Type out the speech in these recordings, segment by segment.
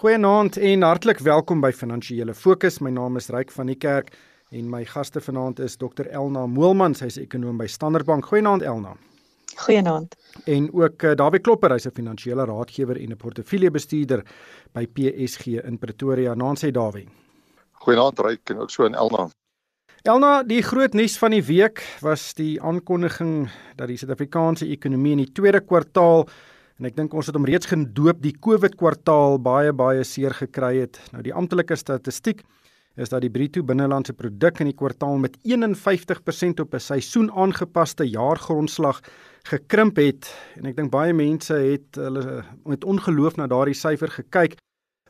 Goeienaand en hartlik welkom by Finansiële Fokus. My naam is Ryk van die Kerk en my gaste vanaand is Dr Elna Moelman, sy's ekonom by Standard Bank. Goeienaand Elna. Goeienaand. En ook uh, Dawie Klopper, hy's 'n finansiële raadgewer en 'n portefeuljebestuurder by PSG in Pretoria. Naam sê Dawie. Goeienaand Ryk en ook so in Elna. Elna, die groot nuus van die week was die aankondiging dat die Suid-Afrikaanse ekonomie in die tweede kwartaal En ek dink ons het hom reeds gedoop die COVID kwartaal baie baie seer gekry het. Nou die amptelike statistiek is dat die bruto binnelandse produk in die kwartaal met 51% op 'n seisoen aangepaste jaargrondslag gekrimp het en ek dink baie mense het hulle met ongeloof na daardie syfer gekyk.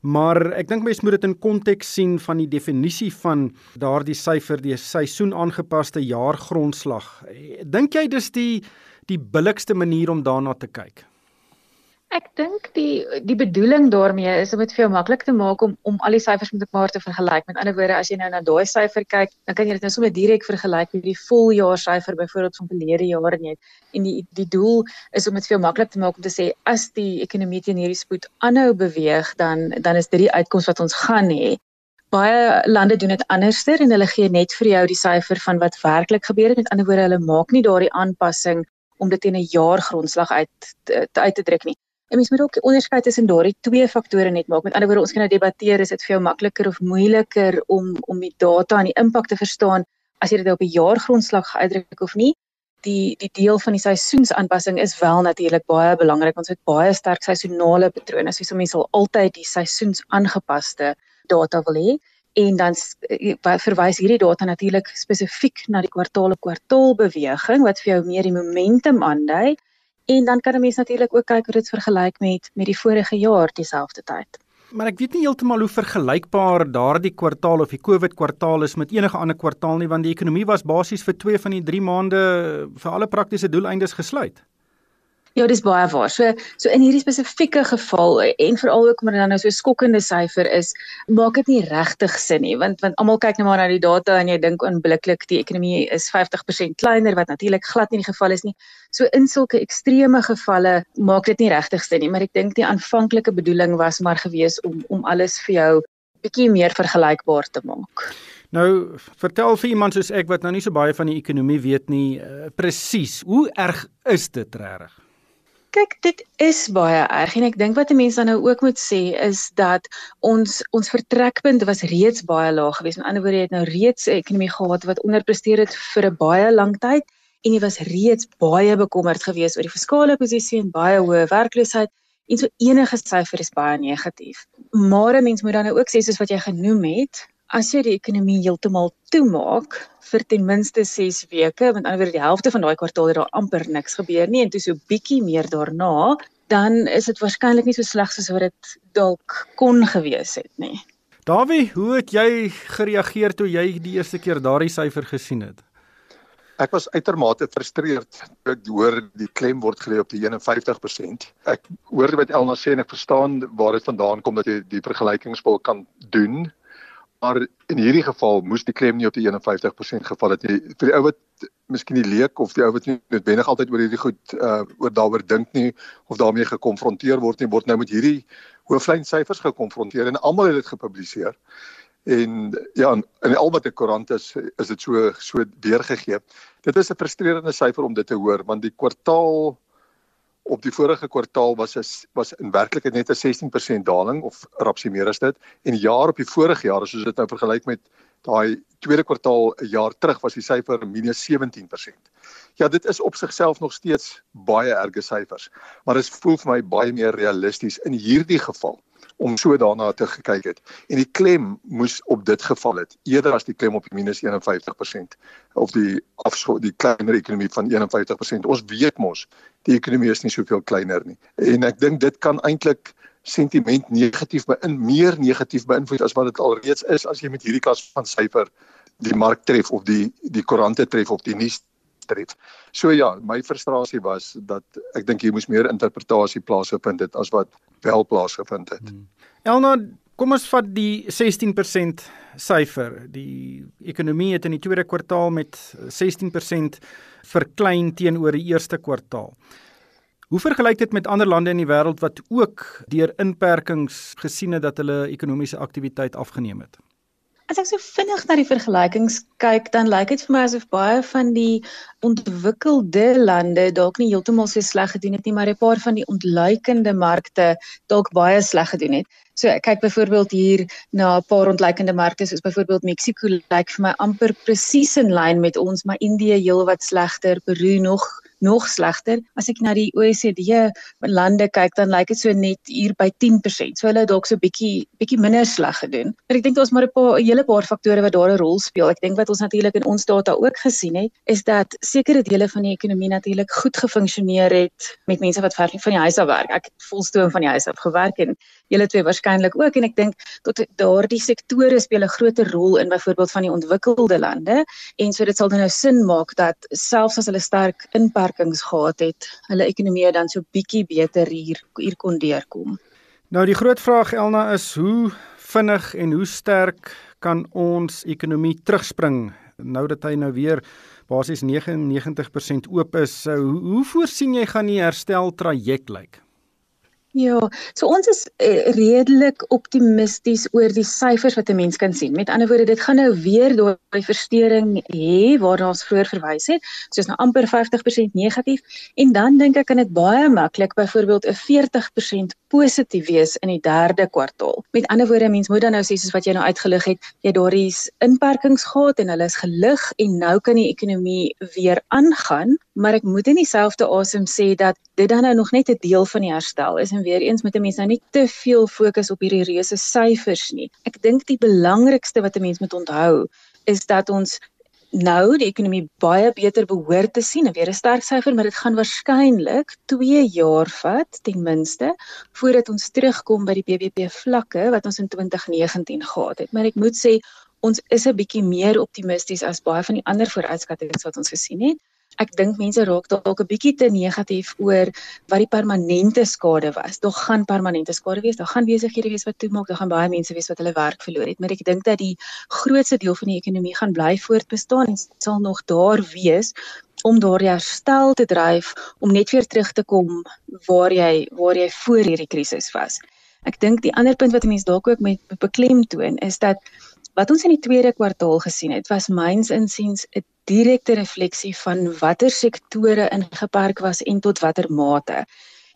Maar ek dink mense moet dit in konteks sien van die definisie van daardie syfer, die seisoen aangepaste jaargrondslag. Dink jy dis die die billikste manier om daarna te kyk? Ek dink die die bedoeling daarmee is om dit vir jou maklik te maak om om al die syfers met mekaar te vergelyk. Met ander woorde, as jy nou na daai syfer kyk, dan kan jy dit nou sommer direk vergelyk met die voljaar syfer byvoorbeeld van verlede jaar en jy en die die doel is om dit vir jou maklik te maak om te sê as die ekonomie teen hierdie spoed aanhou beweeg, dan dan is dit die uitkoms wat ons gaan hê. Baie lande doen dit anderster en hulle gee net vir jou die syfer van wat werklik gebeur het. Met ander woorde, hulle maak nie daardie aanpassing om dit in 'n jaar grondslag uit te, uit te druk nie. En mens moet ook onderskei tussen daardie twee faktore net maak. Met ander woorde, ons kan nou debatteer is dit vir jou makliker of moeiliker om om die data en die impak te verstaan as jy dit op 'n jaargrondslag uitdruk of nie. Die die deel van die seisoensaanpassing is wel natuurlik baie belangrik. Ons het baie sterk seisonale patrone. So mense sal altyd die seisoensaangepaste data wil hê en dan eh, verwys hierdie data natuurlik spesifiek na die kwartaal op kwartaal beweging wat vir jou meer die momentum aandui En dan kan 'n mens natuurlik ook kyk hoe dit vergelyk met met die vorige jaar dieselfde tyd. Maar ek weet nie heeltemal hoe vergelykbaar daardie kwartaal of die COVID kwartaal is met enige ander kwartaal nie want die ekonomie was basies vir 2 van die 3 maande vir alle praktiese doeleindes gesluit. Ja, dis baie waar. So so in hierdie spesifieke geval en veral ook omdat dan nou so skokkende syfer is, maak dit nie regtig sin nie, want want almal kyk net nou maar na die data en jy dink onmiddellik die ekonomie is 50% kleiner wat natuurlik glad nie die geval is nie. So in sulke ekstreme gevalle maak dit nie regtig sin nie, maar ek dink die aanvanklike bedoeling was maar gewees om om alles vir jou bietjie meer vergelykbaar te maak. Nou, vertel vir iemand soos ek wat nou nie so baie van die ekonomie weet nie, uh, presies, hoe erg is dit regtig? Kyk, dit is baie erg en ek dink wat 'n mens dan nou ook moet sê is dat ons ons vertrekpunt was reeds baie laag geweest. Met ander woorde, jy het nou reeds 'n ekonomie gehad wat onderpresteer het vir 'n baie lang tyd en jy was reeds baie bekommerd geweest oor die fiskale posisie en baie hoë werkloosheid en so enige syfer is baie negatief. Maar 'n mens moet dan nou ook sê soos wat jy genoem het, as jy die ekonomie heeltemal toemaak vir ten minste 6 weke, want anderswoorde die helfte van daai kwartaal het daar amper niks gebeur nie en toe so bietjie meer daarna, dan is dit waarskynlik nie so sleg soos wat dit dalk kon gewees het nie. Dawie, hoe het jy gereageer toe jy die eerste keer daardie syfer gesien het? Ek was uitermate frustreerd toe ek hoor die klem word gelê op die 51%. Ek hoor wat Elna sê en ek verstaan waar dit vandaan kom dat jy die vergelykingspel kan doen maar in hierdie geval moes die klem nie op die 51% geval het nie. Vir die ou wat miskien nie leek of die ou wat nie noodwendig altyd oor hierdie goed uh oor daaroor dink nie of daarmee gekonfronteer word nie word nou met hierdie hooflyn syfers gekonfronteer en almal het dit gepubliseer. En ja in albei die koerante is is dit so so weergegee dit is 'n frustrerende syfer om dit te hoor want die kwartaal op die vorige kwartaal was is was in werklikheid net 'n 16% daling of rapsie meer as dit en jaar op die vorige jaar as ons dit nou vergelyk met daai tweede kwartaal 'n jaar terug was die syfer minus 17%. Ja, dit is op sigself nog steeds baie erge syfers, maar dit voel vir my baie meer realisties in hierdie geval om so daarna te gekyk het. En die klem moes op dit geval het eerder as die klem op minus 51% of die afsko die kleiner ekonomie van 51%. Ons weet mos die ekonomie is nie soveel kleiner nie. En ek dink dit kan eintlik sentiment negatief beïn meer negatief beïnvloed as wat dit alreeds is as jy met hierdie klas van syfer die mark tref of die die koerante tref of die nuus tref. So ja, my frustrasie was dat ek dink hier moes meer interpretasie plaasgevind het as wat wel plaasgevind het. Hmm. Elna, kom ons vat die 16% syfer. Die ekonomie het in die tweede kwartaal met 16% verklein teenoor die eerste kwartaal. Hoe vergelyk dit met ander lande in die wêreld wat ook deur inperkings gesien het dat hulle ekonomiese aktiwiteit afgeneem het? As ek so vinnig na die vergelykings kyk, dan lyk dit vir my asof baie van die ontwikkelde lande dalk nie heeltemal so sleg gedoen het nie, maar 'n paar van die ontluikende markte dalk baie sleg gedoen het. So ek kyk byvoorbeeld hier na 'n paar ontleikende markte soos byvoorbeeld Mexiko lyk vir my amper presies in lyn met ons, maar Indië heelwat slegter, Peru nog nog slegter. As ek na die OECD lande kyk, dan lyk dit so net hier by 10%. So hulle het dalk so bietjie bietjie minder sleg gedoen. Maar ek dink daar's maar 'n paar 'n hele paar faktore wat daar 'n rol speel. Ek dink wat ons natuurlik in ons data ook gesien het, is dat sekere dele van die ekonomie natuurlik goed gefunksioneer het met mense wat van die huis af werk. Ek het volstoom van die huis af gewerk en julle twee waarskynlik ook en ek dink tot daardie sektore speel 'n groot rol in byvoorbeeld van die ontwikkelde lande en so dit sal dan nou sin maak dat selfs as hulle sterk inperk beperkings gehad het, hulle ekonomie dan so bietjie beter hier hier kon deurkom. Nou die groot vraag Elna is hoe vinnig en hoe sterk kan ons ekonomie terugspring nou dat hy nou weer basies 99% oop is. Hoe, hoe voorsien jy gaan die herstel traject lyk? Ja, so ons is uh, redelik optimisties oor die syfers wat 'n mens kan sien. Met ander woorde, dit gaan nou weer daai verstoring hê waarna ons vroeër verwys het. Soos nou amper 50% negatief en dan dink ek kan dit baie maklik byvoorbeeld 'n 40% positief wees in die derde kwartaal. Met ander woorde, mens moet dan nou sê soos wat jy nou uitgelig het, jy daardie inperkings gehad en hulle is gelig en nou kan die ekonomie weer aangaan, maar ek moet in dieselfde asem sê dat dit dan nou nog net 'n deel van die herstel is en weer eens met 'n mens nou nie te veel fokus op hierdie reuse syfers nie. Ek dink die belangrikste wat 'n mens moet onthou is dat ons nou die ekonomie baie beter behoort te sien, weer 'n sterk syfer, maar dit gaan waarskynlik 2 jaar vat ten minste voordat ons terugkom by die BBP vlakke wat ons in 2019 gehad het. Maar ek moet sê ons is 'n bietjie meer optimisties as baie van die ander vooruitskattinge wat ons gesien het ek dink mense raak dalk 'n bietjie te negatief oor wat die permanente skade was. Daar gaan permanente skade wees, daar gaan besighede wees wat toemaak, daar gaan baie mense wees wat hulle werk verloor het, maar ek dink dat die grootste deel van die ekonomie gaan bly voortbestaan en sal nog daar wees om daardie herstel te dryf om net weer terug te kom waar jy waar jy voor hierdie krisis was. Ek dink die ander punt wat mense dalk ook met beklemtoon is dat wat ons in die tweede kwartaal gesien het, was myns insiens 'n direkte refleksie van watter sektore ingeperk was en tot watter mate.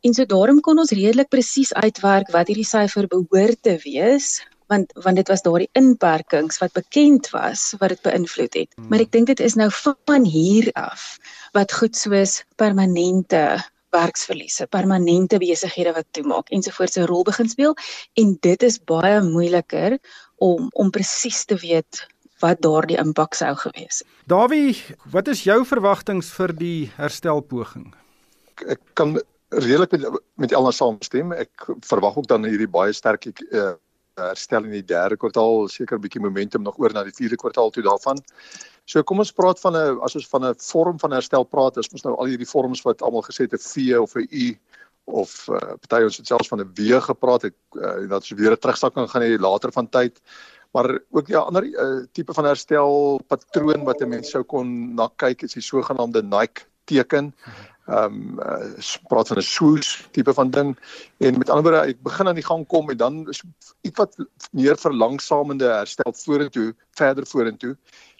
En so daarom kon ons redelik presies uitwerk wat hierdie syfer behoort te wees want want dit was daardie inperkings wat bekend was wat dit beïnvloed het. Hmm. Maar ek dink dit is nou van hier af wat goed soos permanente werksverliese, permanente besighede wat toemaak ensovoorts 'n rol begin speel en dit is baie moeiliker om om presies te weet wat daardie impak sou gewees het. Dawie, wat is jou verwagtinge vir die herstelpoging? Ek, ek kan redelik met met Elna saamstem. Ek verwag ook dan hierdie baie sterk uh, herstel in die derde kwartaal, seker 'n bietjie momentum nog oor na die vierde kwartaal toe daarvan. So kom ons praat van 'n as ons van 'n vorm van herstel praat, is ons nou al hierdie vorms wat almal gesê het 'n V of 'n U of uh, party ons het selfs van 'n W gepraat. Ek uh, dat is weer 'n terugsakking gaan hê later van tyd maar ook ja ander uh, tipe van herstel patroon wat 'n mens sou kon na kyk is die sogenaamde Nike teken. Ehm um, uh, praat van 'n swoosh tipe van ding en met ander woorde ek begin aan die gang kom en dan is iets wat meer verlangsamende herstel vorentoe verder vorentoe.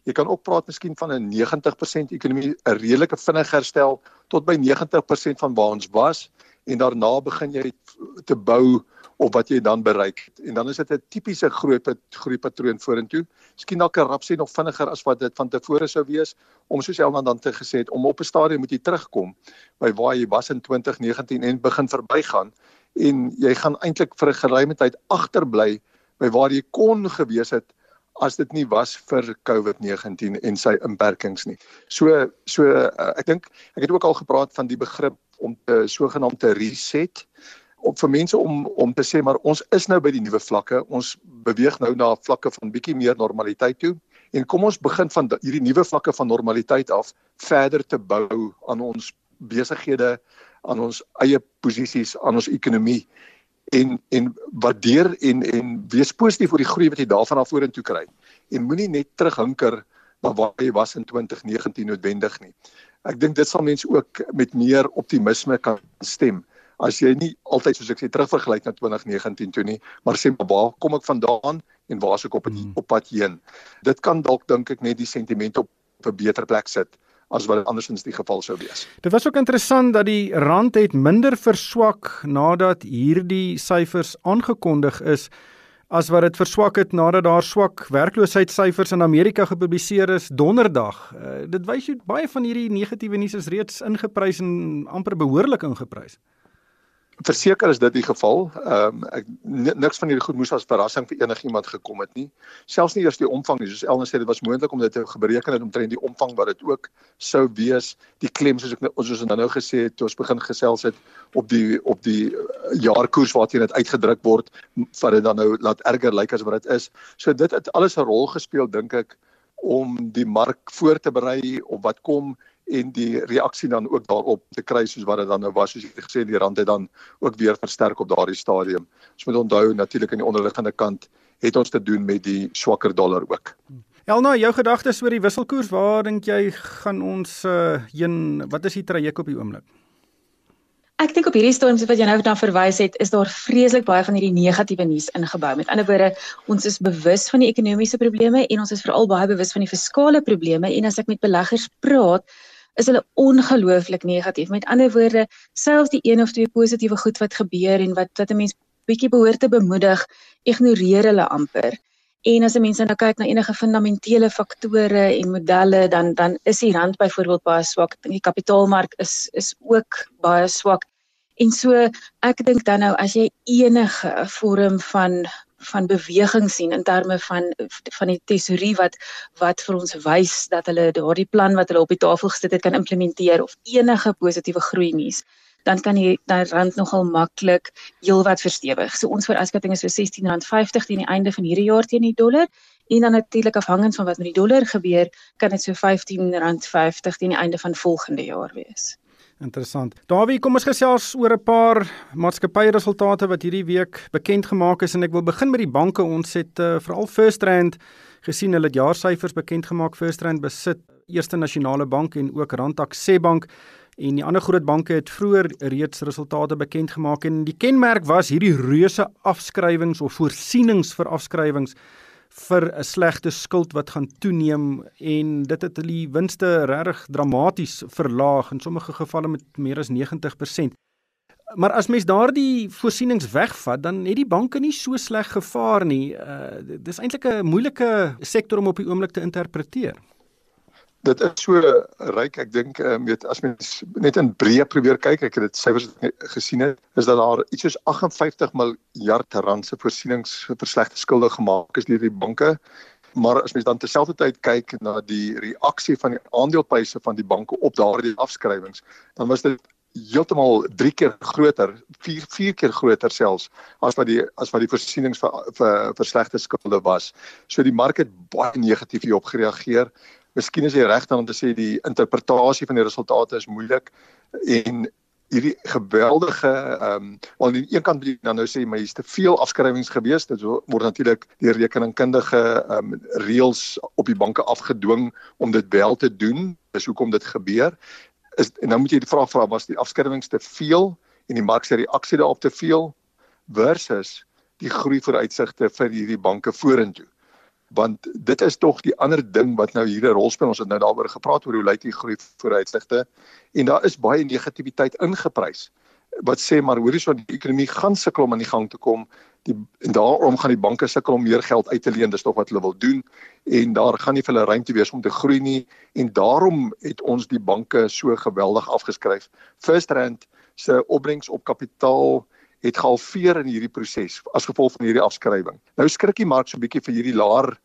Jy kan ook praat miskien van 'n 90% ekonomie 'n redelike vinnige herstel tot by 90% van waar ons was en daarna begin jy te bou of wat jy dan bereik het. En dan is dit 'n tipiese groot groei patroon vorentoe. Miskien dalk 'n rapsie nog vinniger as wat dit van tevore sou wees om soos Elna dan te gesê het om op 'n stadium moet jy terugkom by waar jy was in 2019 en begin verbygaan en jy gaan eintlik vir 'n geruime tyd agterbly by waar jy kon gewees het as dit nie was vir COVID-19 en sy beperkings nie. So so uh, ek dink ek het ook al gepraat van die begrip om te sogenaamd te reset om vir mense om om te sê maar ons is nou by die nuwe vlakke. Ons beweeg nou na vlakke van bietjie meer normaliteit toe en kom ons begin van hierdie nuwe vlakke van normaliteit af verder te bou aan ons besighede, aan ons eie posisies, aan ons ekonomie en en waardeer en en wees positief oor die groei wat jy daarvan af vorentoe kry. En moenie net terughinker na waar jy was in 2019 noodwendig nie. Ek dink dit sal mense ook met meer optimisme kan stem as jy nie altyd soos ek sê terugvergelyk na 2019 toe nie, maar sê maar waar kom ek vandaan en waar is ek op hmm. op pad heen? Dit kan dalk dink ek net die sentiment op 'n beter plek sit as wat andersins die geval sou wees. Dit was ook interessant dat die rand het minder verswak nadat hierdie syfers aangekondig is as wat dit verswak het nadat daar swak werkloosheidssyfers in Amerika gepubliseer is donderdag. Uh, dit wys jy baie van hierdie negatiewe nuus is reeds ingeprys en amper behoorlik ingeprys verseker is dit die geval. Ehm um, ek niks van hierdie goed moes as verrassing vir enigiemand gekom het nie. Selfs nie eers die omvang nie. Soos Elna sê dit was moontlik om dit te bereken het omtrent die omvang wat dit ook sou wees. Die klem soos ek ons soos nou nou gesê het toe ons begin gesels het op die op die eh, jaarkoers waarteen dit uitgedruk word wat dit dan nou laat erger lyk as wat dit is. So dit het alles 'n rol gespeel dink ek om die mark voor te berei op wat kom en die reaksie dan ook daarop te kry soos wat dit dan nou was soos jy gesê die rand het dan ook weer versterk op daardie stadium. Ons moet onthou natuurlik aan die onderliggende kant het ons te doen met die swakker dollar ook. Elna, jou gedagtes oor die wisselkoers, waar dink jy gaan ons uh heen? Wat is die traject op die oomblik? Ek dink op hierdie stadium wat jy nou na verwys het, is daar vreeslik baie van hierdie negatiewe nuus ingebou. Met ander woorde, ons is bewus van die ekonomiese probleme en ons is veral baie bewus van die fiskale probleme en as ek met beleggers praat, is hulle ongelooflik negatief. Met ander woorde, selfs die een of twee positiewe goed wat gebeur en wat wat 'n mens bietjie behoort te bemoedig, ignoreer hulle amper. En as 'n mens nou kyk na enige fundamentele faktore en modelle, dan dan is die rand byvoorbeeld baie swak. Ek dink die kapitaalmark is is ook baie swak. En so ek dink dan nou as jy enige vorm van van beweging sien in terme van van die tesorie wat wat vir ons wys dat hulle daardie plan wat hulle op die tafel gesit het kan implementeer of enige positiewe groei nuus dan kan die daai rand nogal maklik heelwat verstewig. So ons voorskatting is so R16.50 teen die einde van hierdie jaar teen die dollar en dan natuurlik afhangend van wat met die dollar gebeur, kan dit so R15.50 teen die einde van volgende jaar wees. Interessant. Dawie, kom ons gesels oor 'n paar maatskappye resultate wat hierdie week bekend gemaak is en ek wil begin met die banke. Ons het uh, veral First Rand gesien hulle het jaarsyfers bekend gemaak. First Rand besit Eerste Nasionale Bank en ook Rantak Sebank en die ander groot banke het vroeër reeds resultate bekend gemaak en die kenmerk was hierdie reuse afskrywings of voorsienings vir afskrywings vir 'n slegte skuld wat gaan toeneem en dit het hulle winste regtig dramaties verlaag in sommige gevalle met meer as 90%. Maar as mens daardie voorsienings wegvat, dan het die banke nie so sleg gevaar nie. Uh dis eintlik 'n moeilike sektor om op die oomblik te interpreteer dit is so ryk. Ek dink um, weet as mens net in breë probeer kyk ek het dit syfers gesien het is dat daar iets soos 58 miljard rand se voorsienings vir slegte skulde gemaak is deur die banke. Maar as mens dan terselfdertyd kyk na die reaksie van die aandelepryse van die banke op daardie afskrywings dan was dit heeltemal 3 keer groter, 4 4 keer groter selfs as wat die as wat die voorsienings vir vir, vir slegte skulde was. So die mark het baie negatief hierop gereageer miskien is jy reg dan om te sê die interpretasie van die resultate is moeilik en hierdie geweldige ehm um, aan die een kant moet jy dan nou sê maar hier's te veel afskrywings gewees. Dit word natuurlik deur rekeningkundige ehm um, reëls op die banke afgedwing om dit wel te doen. Dis hoekom dit gebeur. Is en nou moet jy die vraag vra was die afskrywings te veel en die mark se reaksie daarop te veel versus die groei vooruitsigte vir hierdie banke vorentoe want dit is tog die ander ding wat nou hier 'n rol speel. Ons het nou daaroor gepraat oor hoe lyk die groei vooruitsigte en daar is baie negativiteit ingeprys wat sê maar hoorie so die ekonomie gaan sukkel om aan die gang te kom. Die en daarom gaan die banke sukkel om meer geld uit te leen. Dis tog wat hulle wil doen. En daar gaan nie vir hulle ruimte wees om te groei nie. En daarom het ons die banke so geweldig afgeskryf. First Rand se opbrengs op kapitaal het gehalveer in hierdie proses as gevolg van hierdie afskrywing. Nou skrik die mark so 'n bietjie vir hierdie laer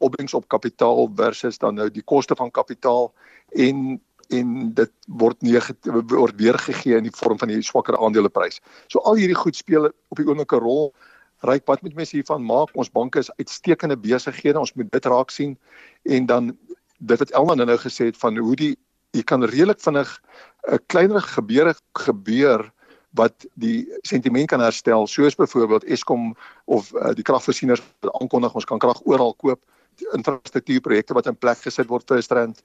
opbrengs op kapitaal versus dan nou die koste van kapitaal en en dit word negatief word weergegee in die vorm van die swakker aandeleprys. So al hierdie goed speel op die oomblike rol. Ryk wat met mense hiervan maak, ons banke is uitstekende besighede, ons moet dit raak sien en dan dit wat Elma nou gesê het van hoe die jy kan redelik vinnig 'n kleiner gebeure gebeur wat die sentiment kan herstel soos byvoorbeeld Eskom of uh, die kragvoorsieners aankondig ons kan krag oral koop infrastruktuurprojekte wat in plek gesit word vir Strand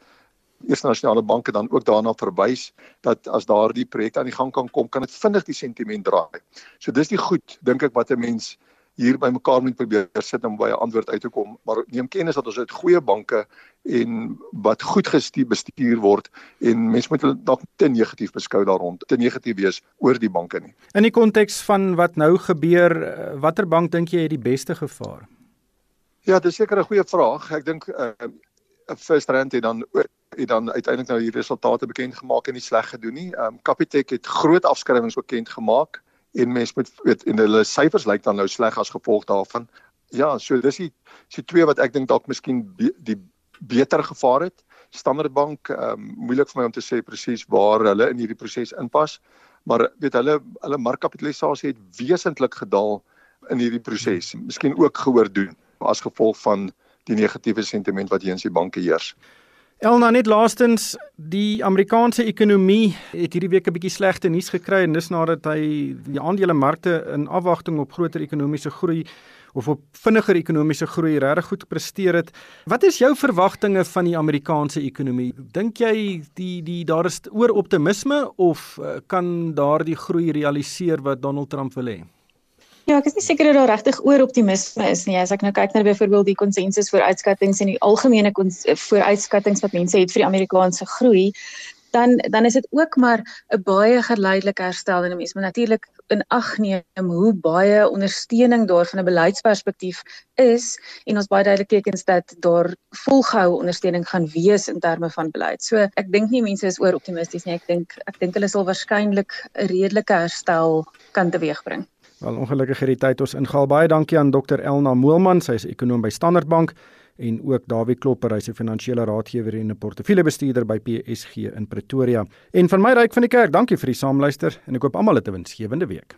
Eerste Nasionale Bank dan ook daarna verwys dat as daardie projekte aan die gang kan kom, kan dit vinnig die sentiment draai. So dis die goed dink ek wat 'n mens hier by mekaar moet probeer sit om by 'n antwoord uit te kom, maar neem kennis dat ons uit goeie banke en wat goed gestuur bestuur word en mense moet hulle dalk te negatief beskou daaroond, te negatief wees oor die banke nie. In die konteks van wat nou gebeur, eh, watter bank dink jy het die beste gevaar? Ja, dis seker 'n goeie vraag. Ek dink uh, First Rand het dan het dan uiteindelik nou die resultate bekend gemaak en nie sleg gedoen nie. Um, Capitec het groot afskrywings bekend gemaak en mens moet weet en hulle syfers lyk dan nou sleg as gevolg daarvan. Ja, so dis die so twee wat ek dink dalk miskien be, die beter gevaar het. Standard Bank, ehm um, moeilik vir my om te sê presies waar hulle in hierdie proses inpas, maar weet hulle hulle markkapitalisasie het wesentlik gedaal in hierdie proses. Miskien ook gehoor doen as gevolg van die negatiewe sentiment wat hier in die banke heers. Elna net laastens die Amerikaanse ekonomie het hierdie week 'n bietjie slegte nuus gekry en dis nadat hy die aandelemarkte in afwagting op groter ekonomiese groei of op vinniger ekonomiese groei regtig goed gepresteer het. Wat is jou verwagtinge van die Amerikaanse ekonomie? Dink jy die die daar is oor optimisme of eh, kan daardie groei realiseer wat Donald Trump wil hê? Ja, ek is nie seker dat daar regtig oor optimisme is nie. As ek nou kyk na byvoorbeeld die konsensus vooruitskattinge en die algemene vooruitskattinge wat mense het vir die Amerikaanse groei, dan dan is dit ook maar 'n baie geleidelike herstel en mense moet natuurlik in ag neem hoe baie ondersteuning daar van 'n beleidsperspektief is en ons baie duidelik tekens dat daar volgehoue ondersteuning gaan wees in terme van beleid. So ek dink nie mense is oor optimisties nie. Ek dink ek dink hulle sal waarskynlik 'n redelike herstel kan teweegbring. Wel ongelukkig het die tyd ons ingehaal. Baie dankie aan Dr Elna Moelman, sy is ekonom by Standard Bank en ook Dawie Klopper, hy's 'n finansiële raadgewer en 'n portefeuljebestuurder by PSG in Pretoria. En van my ryk van die kerk, dankie vir die saamluister en ek hoop almal het 'n winsgewende week.